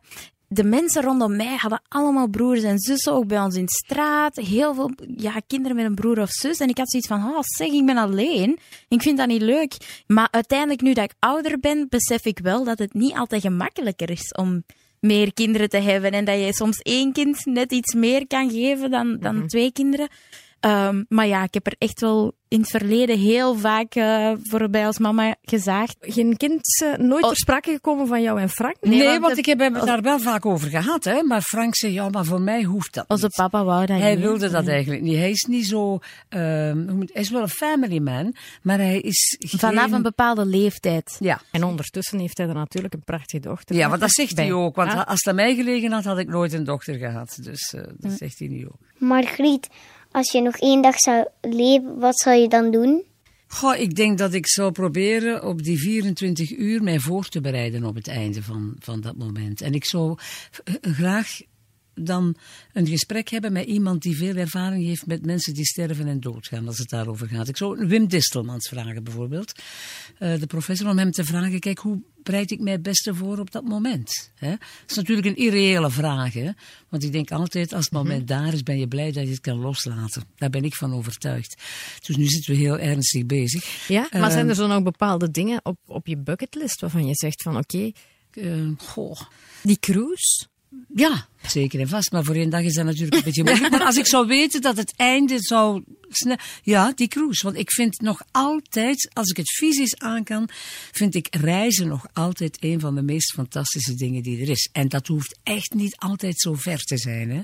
de mensen rondom mij hadden allemaal broers en zussen, ook bij ons in de straat. Heel veel ja, kinderen met een broer of zus. En ik had zoiets van, oh zeg, ik ben alleen. Ik vind dat niet leuk. Maar uiteindelijk, nu dat ik ouder ben, besef ik wel dat het niet altijd gemakkelijker is om meer kinderen te hebben. En dat je soms één kind net iets meer kan geven dan, dan Mhm. twee kinderen. Ehm, maar ja, ik heb er echt wel in het verleden heel vaak eh, voorbij als mama gezaagd. Geen kind eh, nooit Oh. ter sprake gekomen van jou en Frank? Nee, want want, de- ik heb het daar wel vaak over gehad. Hè? Maar Frank zei, ja, maar voor mij hoeft dat Onze niet. papa wou dat Hij niet. wilde dat eigenlijk niet. Hij is niet zo... ehm, hoe moet- hij is wel een family man, maar hij is Vanaf een bepaalde leeftijd. Ja. En ondertussen heeft hij er natuurlijk een prachtige dochter. Ja, want dat zegt hij ook. Want Ja. als het aan mij gelegen had, had ik nooit een dochter gehad. Dus eh, dat zegt hij nu ook. Margriet, als je nog één dag zou leven, wat zou je dan doen? Goh, ik denk dat ik zou proberen op die 24 uur mij voor te bereiden op het einde van, van dat moment. En ik zou eh, graag dan een gesprek hebben met iemand die veel ervaring heeft met mensen die sterven en doodgaan, als het daarover gaat. Ik zou Wim Distelmans vragen bijvoorbeeld, eh, de professor, om hem te vragen, kijk, hoe bereid ik mij het beste voor op dat moment? Hè? Dat is natuurlijk een irreële vraag, hè? want ik denk altijd, als het moment daar is, ben je blij dat je het kan loslaten. Daar ben ik van overtuigd. Dus nu zitten we heel ernstig bezig. Ja, maar zijn Ehm, er zo nog bepaalde dingen op, op je bucketlist waarvan je zegt van oké, eh, goh. die cruise? Ja, zeker en vast. Maar voor één dag is dat natuurlijk een beetje moeilijk. Maar als ik zou weten dat het einde zou... Ja, die cruise. Want ik vind nog altijd, als ik het fysisch aan kan, vind ik reizen nog altijd een van de meest fantastische dingen die er is. En dat hoeft echt niet altijd zo ver te zijn. Hè.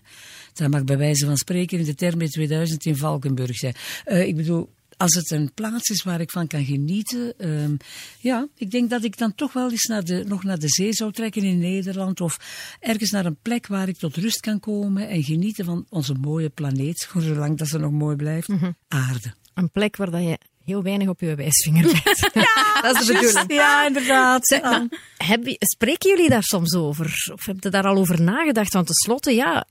Dat mag bij wijze van spreken in de term 2000 in Valkenburg zijn. Eh, ik bedoel, als het een plaats is waar ik van kan genieten, ehm, ja, ik denk dat ik dan toch wel eens naar de, nog naar de zee zou trekken in Nederland of ergens naar een plek waar ik tot rust kan komen en genieten van onze mooie planeet, voor zolang dat ze nog mooi blijft, aarde. Een plek waar dat je heel weinig op je wijsvinger bent. <laughs> dat is de bedoeling. Ja, inderdaad. Zeg, maar, heb je, spreken jullie daar soms over? Of heb je daar al over nagedacht? Want tenslotte, ja,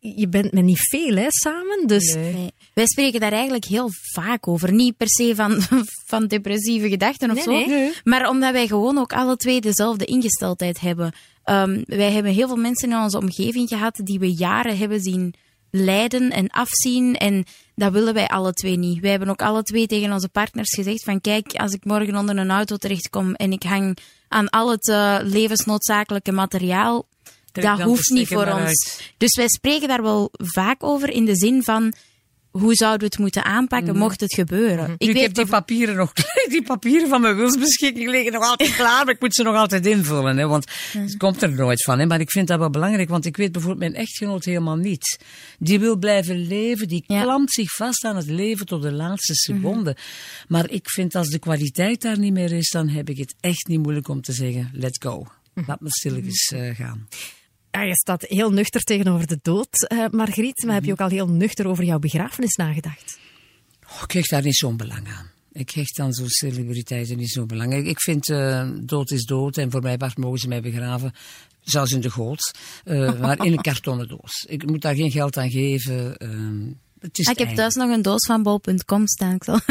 je, bent met niet veel hè, samen. Dus Nee. Wij spreken daar eigenlijk heel vaak over. Niet per se van, <laughs> van depressieve gedachten of Nee, zo. nee. Nee. Maar omdat wij gewoon ook alle twee dezelfde ingesteldheid hebben. Ehm, wij hebben heel veel mensen in onze omgeving gehad die we jaren hebben zien lijden en afzien. En dat willen wij alle twee niet. Wij hebben ook alle twee tegen onze partners gezegd van kijk, als ik morgen onder een auto terechtkom en ik hang aan al het eh, levensnoodzakelijke materiaal, Trek dat hoeft niet voor ons. uit. Dus wij spreken daar wel vaak over in de zin van hoe zouden we het moeten aanpakken mocht het gebeuren. Ik, heb die papieren nog, <laughs> die papieren van mijn wilsbeschikking liggen nog altijd klaar, maar ik moet ze nog altijd invullen, hè, want het komt er nooit van. Hè, maar ik vind dat wel belangrijk, want ik weet bijvoorbeeld mijn echtgenoot helemaal niet. Die wil blijven leven, die Ja. klampt zich vast aan het leven tot de laatste seconde. Maar ik vind als de kwaliteit daar niet meer is, dan heb ik het echt niet moeilijk om te zeggen, let's go. Laat me stilletjes eh, gaan. Ja, je staat heel nuchter tegenover de dood, eh, Margriet. Maar heb je ook al heel nuchter over jouw begrafenis nagedacht? Oh, ik hecht daar niet zo'n belang aan. Ik hecht aan zo'n celebriteiten niet zo'n belang. Ik, ik vind eh, dood is dood en voor mij part mogen ze mij begraven. Zelfs in de goot, eh, <laughs> maar in een kartonnen doos. Ik moet daar geen geld aan geven. ehm, het is Ah, ik heb thuis nog een doos van bol.com staan. Ik zal... <laughs>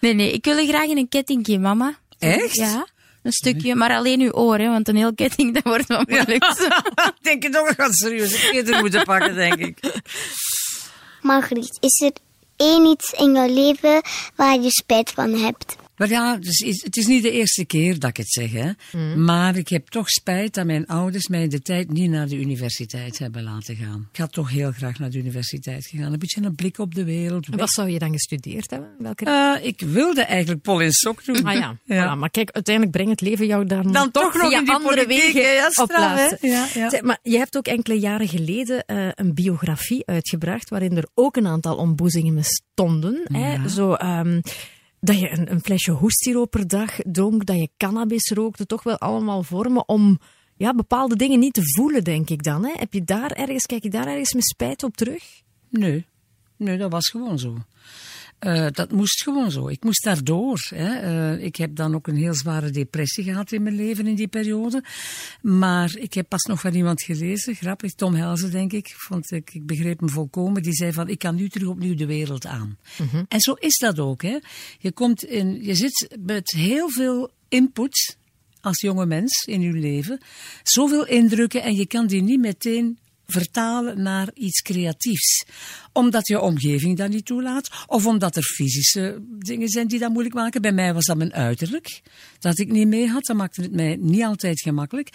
nee, nee, ik wil er graag in een kettingje, mama. Echt? Ja, een stukje, maar alleen uw oor, hè, want een heel ketting, dat wordt wel moeilijk. <laughs> ik denk het nog wat serieus. Ik het moeten pakken, denk ik. Margriet, is er één iets in jouw leven waar je spijt van hebt? Maar ja, dus is- het is niet de eerste keer dat ik het zeg, hè. Maar ik heb toch spijt dat mijn ouders mij in de tijd niet naar de universiteit hebben laten gaan. Ik had toch heel graag naar de universiteit gegaan. Een beetje een blik op de wereld. En wat zou je dan gestudeerd hebben? Welke... Eh, ik wilde eigenlijk Pol in Sok doen. Ah ja, Ja. Voilà, maar kijk, uiteindelijk brengt het leven jou daar Dan toch nog in die andere politiek, wegen? Ja, op straf, plaatsen. hè? Ja, ja. Zeg, maar je hebt ook enkele jaren geleden eh, een biografie uitgebracht waarin er ook een aantal ontboezingen stonden. Hè? Zo, ehm, dat je een, een flesje hoestsiroop per dag dronk, dat je cannabis rookte, toch wel allemaal vormen om ja, bepaalde dingen niet te voelen, denk ik dan. Hè? Heb je daar ergens, kijk je daar ergens met spijt op terug? Nee, nee, dat was gewoon zo. Eh, dat moest gewoon zo. Ik moest daardoor. Hè. Eh, ik heb dan ook een heel zware depressie gehad in mijn leven in die periode. Maar ik heb pas nog van iemand gelezen, grappig, Tom Helzen denk ik, vond ik, ik begreep hem volkomen. Die zei van, ik kan nu terug opnieuw de wereld aan. En zo is dat ook. Hè. Je, komt in, je zit met heel veel input als jonge mens in je leven zoveel indrukken en je kan die niet meteen vertalen naar iets creatiefs. Omdat je omgeving dat niet toelaat, of omdat er fysische dingen zijn die dat moeilijk maken. Bij mij was dat mijn uiterlijk, dat ik niet mee had. Dat maakte het mij niet altijd gemakkelijk.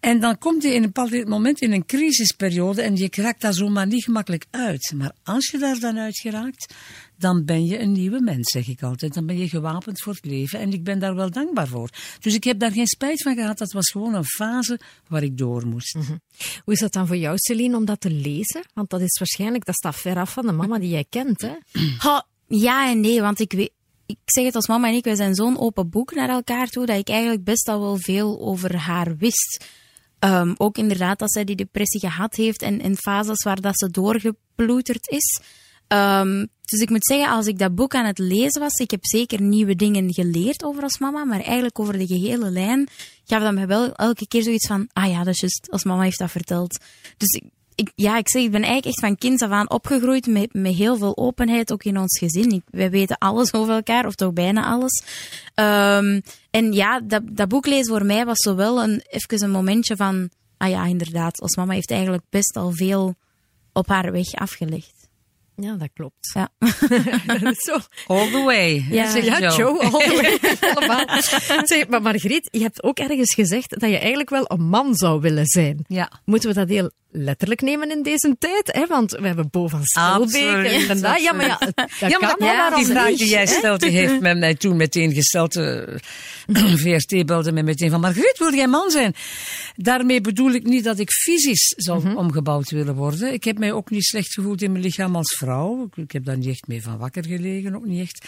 En dan komt je in een bepaald moment in een crisisperiode en je raakt daar zomaar niet gemakkelijk uit. Maar als je daar dan uit geraakt, dan ben je een nieuwe mens, zeg ik altijd. Dan ben je gewapend voor het leven en ik ben daar wel dankbaar voor. Dus ik heb daar geen spijt van gehad. Dat was gewoon een fase waar ik door moest. Hoe is dat dan voor jou, Celine, om dat te lezen? Want dat is waarschijnlijk, dat staat ver af van de mama die jij kent, hè? <clears throat> Ha, ja en nee, want ik weet... Ik zeg het als mama en ik, wij zijn zo'n open boek naar elkaar toe, dat ik eigenlijk best al wel veel over haar wist. Ehm, ook inderdaad dat zij die depressie gehad heeft en in fases waar dat ze doorgeploeterd is. Ehm, dus ik moet zeggen, als ik dat boek aan het lezen was, ik heb zeker nieuwe dingen geleerd over als mama, maar eigenlijk over de gehele lijn gaf dat me wel elke keer zoiets van, ah ja, dat is juist, als mama heeft dat verteld. Dus ik, ja, ik zeg, ik ben eigenlijk echt van kind af aan opgegroeid met, met heel veel openheid, ook in ons gezin. Wij weten alles over elkaar, of toch bijna alles. Ehm, en ja, dat, dat boek lezen voor mij was zowel een, even een momentje van, ah ja, inderdaad, als mama heeft eigenlijk best al veel op haar weg afgelegd. Ja, dat klopt. Ja. <laughs> Zo. All the way. Ja. zegt Ja, Joe. Joe, all the way. <laughs> allemaal. Zeg, maar Margriet, je hebt ook ergens gezegd dat je eigenlijk wel een man zou willen zijn. Ja. Moeten we dat heel letterlijk nemen in deze tijd? Hè? Want we hebben Bo van Stelbeek Absoluut, en dat. Ja, maar ja, dat Ja, maar kan ja, die vraag die jij stelt, die heeft men mij toen meteen gesteld. eh, <clears throat> VRT belde mij meteen van, Margriet, wil jij man zijn? Daarmee bedoel ik niet dat ik fysisch zou omgebouwd willen worden. Ik heb mij ook niet slecht gevoeld in mijn lichaam als vrouw. Ik, ik heb daar niet echt mee van wakker gelegen, ook niet echt.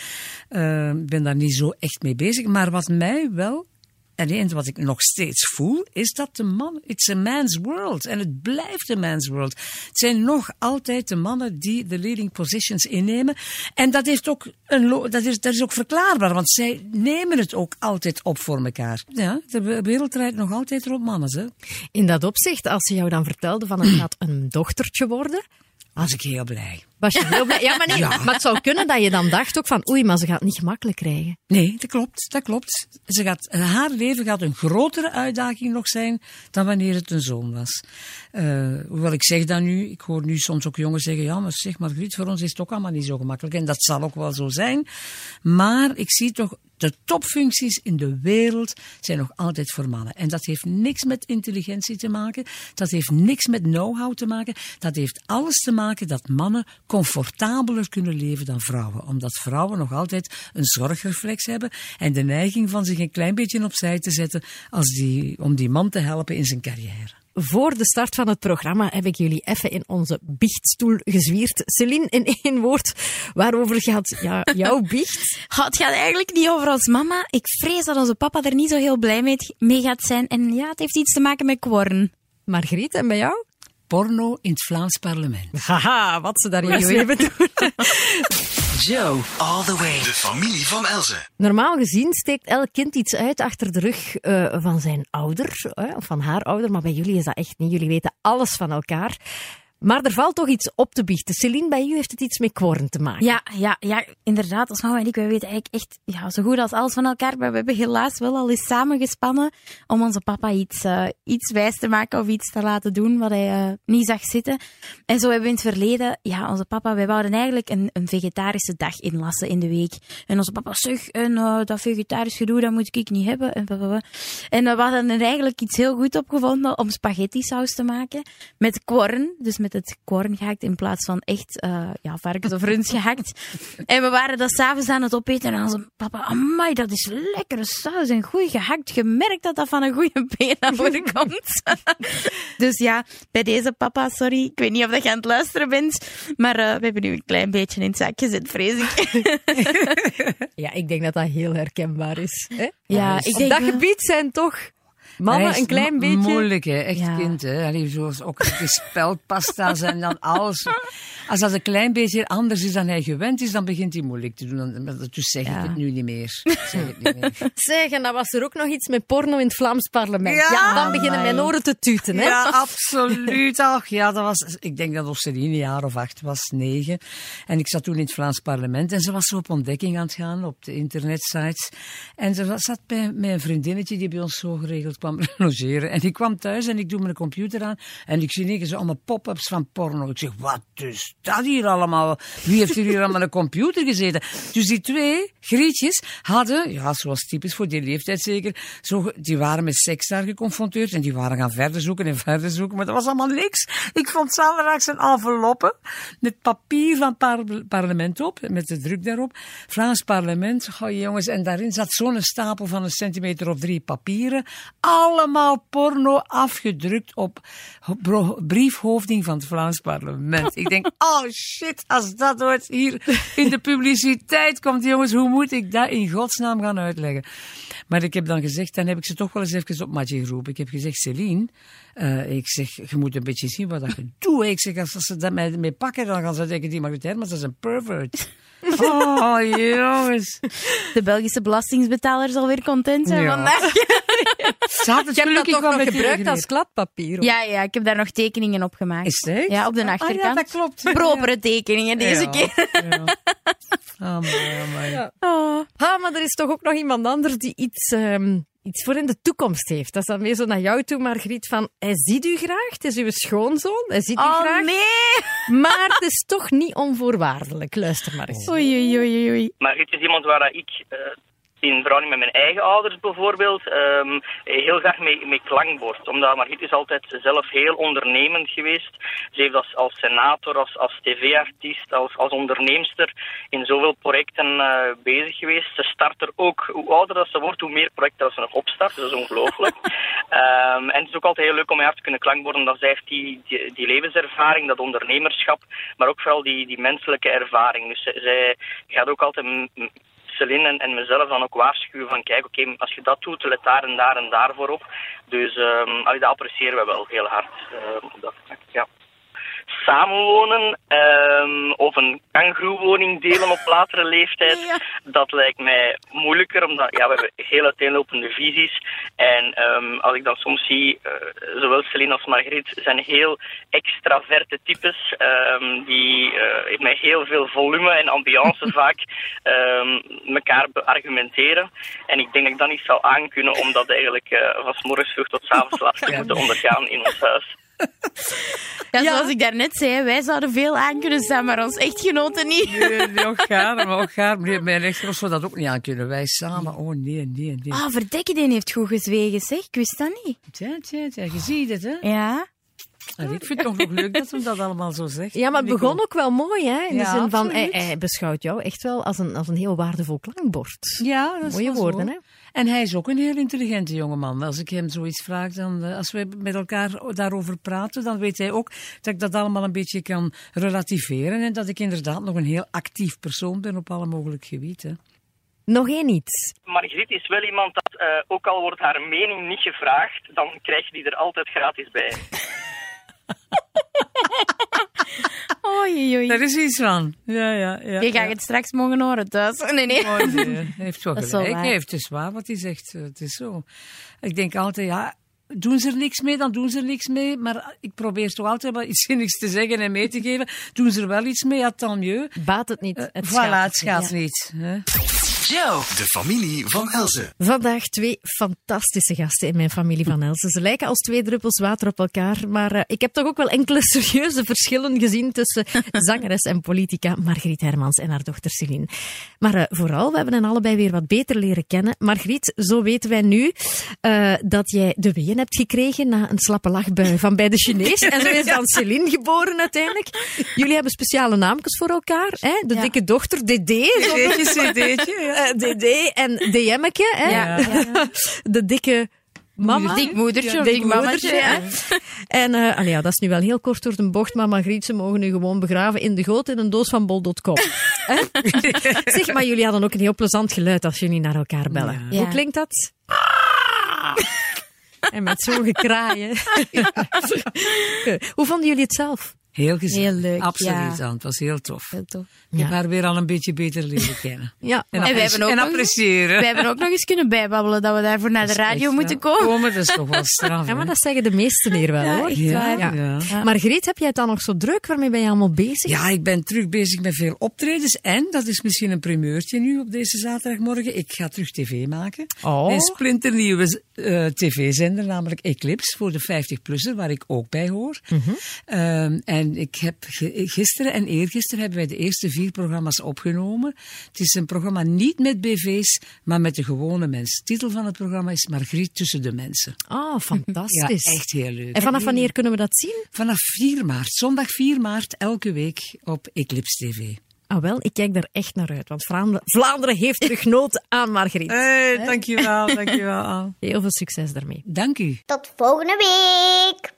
Eh, Ik ben daar niet zo echt mee bezig. Maar wat mij wel en één wat ik nog steeds voel, is dat de man, it's a man's world. En het blijft een man's world. Het zijn nog altijd de mannen die de leading positions innemen. En dat, heeft ook een, dat, is, dat is ook verklaarbaar, want zij nemen het ook altijd op voor elkaar. Ja, de we- wereld draait nog altijd rond mannen. Hè. In dat opzicht, als ze jou dan vertelde van het <clears throat> gaat een dochtertje worden, Was ik heel blij. was je heel blij. Ja, maar nee, <laughs> maar het zou kunnen dat je dan dacht ook van oei, maar ze gaat het niet gemakkelijk krijgen. Nee, dat klopt, dat klopt. Ze gaat, haar leven gaat een grotere uitdaging nog zijn dan wanneer het een zoon was. Eh, hoewel ik zeg dat nu, ik hoor nu soms ook jongens zeggen, ja, maar zeg Margriet, voor ons is het ook allemaal niet zo gemakkelijk. En dat zal ook wel zo zijn. Maar ik zie toch, de topfuncties in de wereld zijn nog altijd voor mannen. En dat heeft niks met intelligentie te maken. Dat heeft niks met know-how te maken. Dat heeft alles te maken dat mannen comfortabeler kunnen leven dan vrouwen. Omdat vrouwen nog altijd een zorgreflex hebben en de neiging van zich een klein beetje opzij te zetten als die, om die man te helpen in zijn carrière. Voor de start van het programma heb ik jullie even in onze biechtstoel gezwierd. Celine, in één woord, waarover gaat ja, jouw <laughs> biecht? Het gaat eigenlijk niet over ons mama. Ik vrees dat onze papa er niet zo heel blij mee, gaat zijn. En ja, het heeft iets te maken met kworn. Margriet, en bij jou? Porno in het Vlaams parlement. Haha, wat ze daar juist even doen. Joe, all the way. De familie van Elze. Normaal gezien steekt elk kind iets uit achter de rug eh, van zijn ouder, of van haar ouder, maar bij jullie is dat echt niet. Jullie weten alles van elkaar. Maar er valt toch iets op te biechten. Celine, bij u heeft het iets met kworn te maken. Ja, ja, ja, inderdaad. Als mama en ik, wij weten eigenlijk echt ja, zo goed als alles van elkaar. Maar we hebben helaas wel al eens samengespannen om onze papa iets, eh, iets wijs te maken of iets te laten doen wat hij eh, niet zag zitten. En zo hebben we in het verleden, ja, onze papa, wij wouden eigenlijk een, een vegetarische dag inlassen in de week. En onze papa zeg, en eh, dat vegetarisch gedoe, dat moet ik niet hebben. En, en we hadden er eigenlijk iets heel goed op gevonden om spaghetti saus te maken. Met kworn, dus met het kworn gehakt in plaats van echt uh, ja, varkens of runs gehakt. En we waren dat s'avonds aan het opeten en dan zei papa, amai, dat is lekkere saus en goed gehakt. Je merkt dat dat van een goede been voorkomt. <laughs> <laughs> dus ja, bij deze papa, sorry, ik weet niet of dat je aan het luisteren bent, maar uh, we hebben nu een klein beetje in het zak gezet, vrees ik. <laughs> Ja, ik denk dat dat heel herkenbaar is. Hè? Ja, ik denk dat wel. gebied zijn toch Mannen, een klein beetje... Moeilijk, hè? Echt Ja. kind, hè? Allee, zoals ook de speldpasta's <laughs> en dan alles. Als dat een klein beetje anders is dan hij gewend is, dan begint hij moeilijk te doen. Dus zeg Ja. ik het nu niet meer. Zeg het niet meer. <laughs> Zeg, en dan was er ook nog iets met porno in het Vlaams parlement. Ja, Ja, dan beginnen mijn oren te tuten, hè? Ja, <laughs> absoluut. Ach, ja, dat was, ik denk dat Océline een jaar of acht was, negen. En ik zat toen in het Vlaams parlement en ze was zo op ontdekking aan het gaan op de internetsites. En ze was- zat bij, een vriendinnetje die bij ons zo geregeld <laughs> En ik kwam thuis en ik doe mijn computer aan en ik zie zo allemaal pop-ups van porno. Ik zeg, wat is dat hier allemaal? Wie heeft er hier allemaal een computer gezeten? Dus die twee grietjes hadden, ja, zoals typisch voor die leeftijd zeker, zo, die waren met seks daar geconfronteerd en die waren gaan verder zoeken en verder zoeken, maar dat was allemaal niks. Ik vond zaterdags een enveloppe met papier van het par- parlement op, met de druk daarop. Vlaams parlement, goh jongens, en daarin zat zo'n stapel van een centimeter of drie papieren. Allemaal porno afgedrukt op briefhoofding van het Vlaams parlement. Ik denk, <laughs> oh shit, als dat ooit hier in de publiciteit komt, jongens, hoe moet ik dat in godsnaam gaan uitleggen? Maar ik heb dan gezegd, dan heb ik ze toch wel eens even op matje geroepen. Ik heb gezegd, Celine, eh, ik zeg, je moet een beetje zien wat je doet. Ik zeg, als ze dat mee pakken, dan gaan ze denken, die Margriet Hermans, dat is een pervert. Oh, jongens. De Belgische belastingsbetaler zal weer content zijn Ja. vandaag. <laughs> Ze had het Je hebt dat toch wel nog gebruikt als kladpapier? Ja, ja, ik heb daar nog tekeningen op gemaakt. Is het? Ja, op de Ah, ja, achterkant. dat klopt. <laughs> Propere tekeningen deze Ja, keer. Ja. Oh. Ah, maar er is toch ook nog iemand anders die iets, ehm, iets voor in de toekomst heeft. Dat is dan weer zo naar jou toe, Margriet, van hij ziet u graag, het is uw schoonzoon, hij ziet u Oh graag, nee! <laughs> maar het is toch niet onvoorwaardelijk. Luister maar eens. Oei, oei, oei, oei. Margriet is iemand waar ik, eh, in verhouding met mijn eigen ouders bijvoorbeeld, ehm, heel graag mee, mee klankbord. Omdat Margriet is altijd zelf heel ondernemend geweest. Ze heeft als, als senator, als, als tv-artiest, als, als onderneemster in zoveel projecten eh, bezig geweest. Ze start er ook, hoe ouder dat ze wordt, hoe meer projecten dat ze nog opstart. Dat is ongelooflijk. <laughs> Ehm, en het is ook altijd heel leuk om haar te kunnen klankborden. Dat zij heeft die, die, die levenservaring, dat ondernemerschap, maar ook vooral die, die menselijke ervaring. Dus zij gaat ook altijd Celine en, en mezelf dan ook waarschuwen van kijk, oké, als je dat doet, let daar en daar en daar voor op. Dus ehm allee, dat appreciëren we wel heel hard. ehm, op dat ja. Samenwonen ehm, of een kangeroewoning delen op latere leeftijd, dat lijkt mij moeilijker, omdat ja, we hebben heel uiteenlopende visies. En ehm, als ik dan soms zie, eh, zowel Celine als Margriet zijn heel extraverte types, ehm, die eh, met heel veel volume en ambiance <laughs> vaak elkaar beargumenteren. En ik denk dat ik dat niet zou aankunnen om dat eigenlijk eh, van 's morgens vroeg tot 's avonds laat te moeten ondergaan in ons huis. <laughs> Ja, zoals ik daarnet zei, wij zouden veel aan kunnen staan, maar ons echtgenoten niet. Nee, nee, ook gaar, maar ook gaar. Mijn rechtgenoot zou dat ook niet aan kunnen. Wij samen, oh nee, nee, nee. Ah, Verdekken heeft goed gezwegen, zeg. Ik wist dat niet. Tja, tja, tja, je ziet het, hè. Ja. En ik vind het toch nog leuk dat ze dat allemaal zo zegt. Ja, maar het begon ook wel mooi, hè? In Ja, de zin van, hij, beschouwt jou echt wel als een, als een heel waardevol klankbord. Ja, dat is Mooie woorden, zo. hè? En hij is ook een heel intelligente jongeman. Als ik hem zoiets vraag, dan, eh, als we met elkaar daarover praten, dan weet hij ook dat ik dat allemaal een beetje kan relativeren. En dat ik inderdaad nog een heel actief persoon ben op alle mogelijke gebieden. Nog één iets. Margriet is wel iemand dat, eh, ook al wordt haar mening niet gevraagd, dan krijg je die er altijd gratis bij. <laughs> Oei, oei. Daar is iets van. Ja, ja, ja. Je gaat ja. het straks mogen horen thuis. Nee, nee. Oh, nee, <laughs> Hij heeft wel gelijk. Hij heeft wat hij zegt. Het is zo. Ik denk altijd, ja, doen ze er niks mee, dan doen ze er niks mee. Maar ik probeer toch altijd wel iets zinnigs te zeggen en mee te geven. Doen ze er wel iets mee, ja, tant mieux. Baat het niet. Het voilà, schaadt het niet. niet. Hè? Joe, de familie van Elze. Vandaag twee fantastische gasten in mijn familie van Elsen. Ze lijken als twee druppels water op elkaar, maar eh, ik heb toch ook wel enkele <laughs> serieuze verschillen gezien tussen <laughs> zangeres en politica Margriet Hermans en haar dochter Celine. Maar eh, vooral, we hebben hen allebei weer wat beter leren kennen. Margriet, zo weten wij nu eh, dat jij de weeën hebt gekregen na een slappe lachbui van bij de Chinees. En zo is dan <laughs> Celine geboren uiteindelijk. Jullie hebben speciale naamjes voor elkaar. Hè? De Ja. dikke dochter, DD. zo Cd'tje, cd'tje. Ja. Eh, DD en DM'tje, hè? Ja, ja. <laughs> De dikke mama. Dik moedertje of Dik dik mammatje. moedertje, Ja. En uh, allee, ja, dat is nu wel heel kort door de bocht, maar Margriet, ze mogen nu gewoon begraven in de goot in een doos van bol.com. <laughs> Hè? zeg, maar jullie hadden ook een heel plezant geluid als jullie naar elkaar bellen. Ja. Hoe klinkt dat? En met zo'n gekraaien. <laughs> Hoe vonden jullie het zelf? Heel gezellig. Heel leuk, Absoluut, ja. Het was heel tof. Heel tof. Ik heb haar weer al een beetje beter leren <laughs> kennen. Ja, En, En we hebben ook en nog- appreciëren. We hebben ook nog eens kunnen bijbabbelen dat we daarvoor naar de radio echt, moeten hè. komen. Dat is toch wel <laughs> straf. ja, maar dat zeggen de meesten hier wel hoor. Ja, waar. ja. Ja. Margriet, heb jij het dan nog zo druk? Waarmee ben je allemaal bezig? Ja, ik ben terug bezig met veel optredens. En, dat is misschien een primeurtje nu op deze zaterdagmorgen, ik ga terug tv maken. Oh. Een splinternieuwe eh, tv-zender, namelijk Eclipse, voor de 50-plusser, waar ik ook bij hoor. Ehm, en ik heb gisteren en eergisteren hebben wij de eerste vier programma's opgenomen. Het is een programma niet met BV's, maar met de gewone mens. De titel van het programma is Margriet tussen de mensen. Oh, Ja, fantastisch. echt heel leuk. En vanaf wanneer kunnen we dat zien? Vanaf 4 maart, zondag 4 maart, elke week op Eclipse TV. Ah wel, ik kijk daar echt naar uit. Want Vlaanderen, Vlaanderen heeft terug nood aan Margriet. Hey, dankjewel, dankjewel. <laughs> Heel veel succes daarmee. Dank u. Tot volgende week.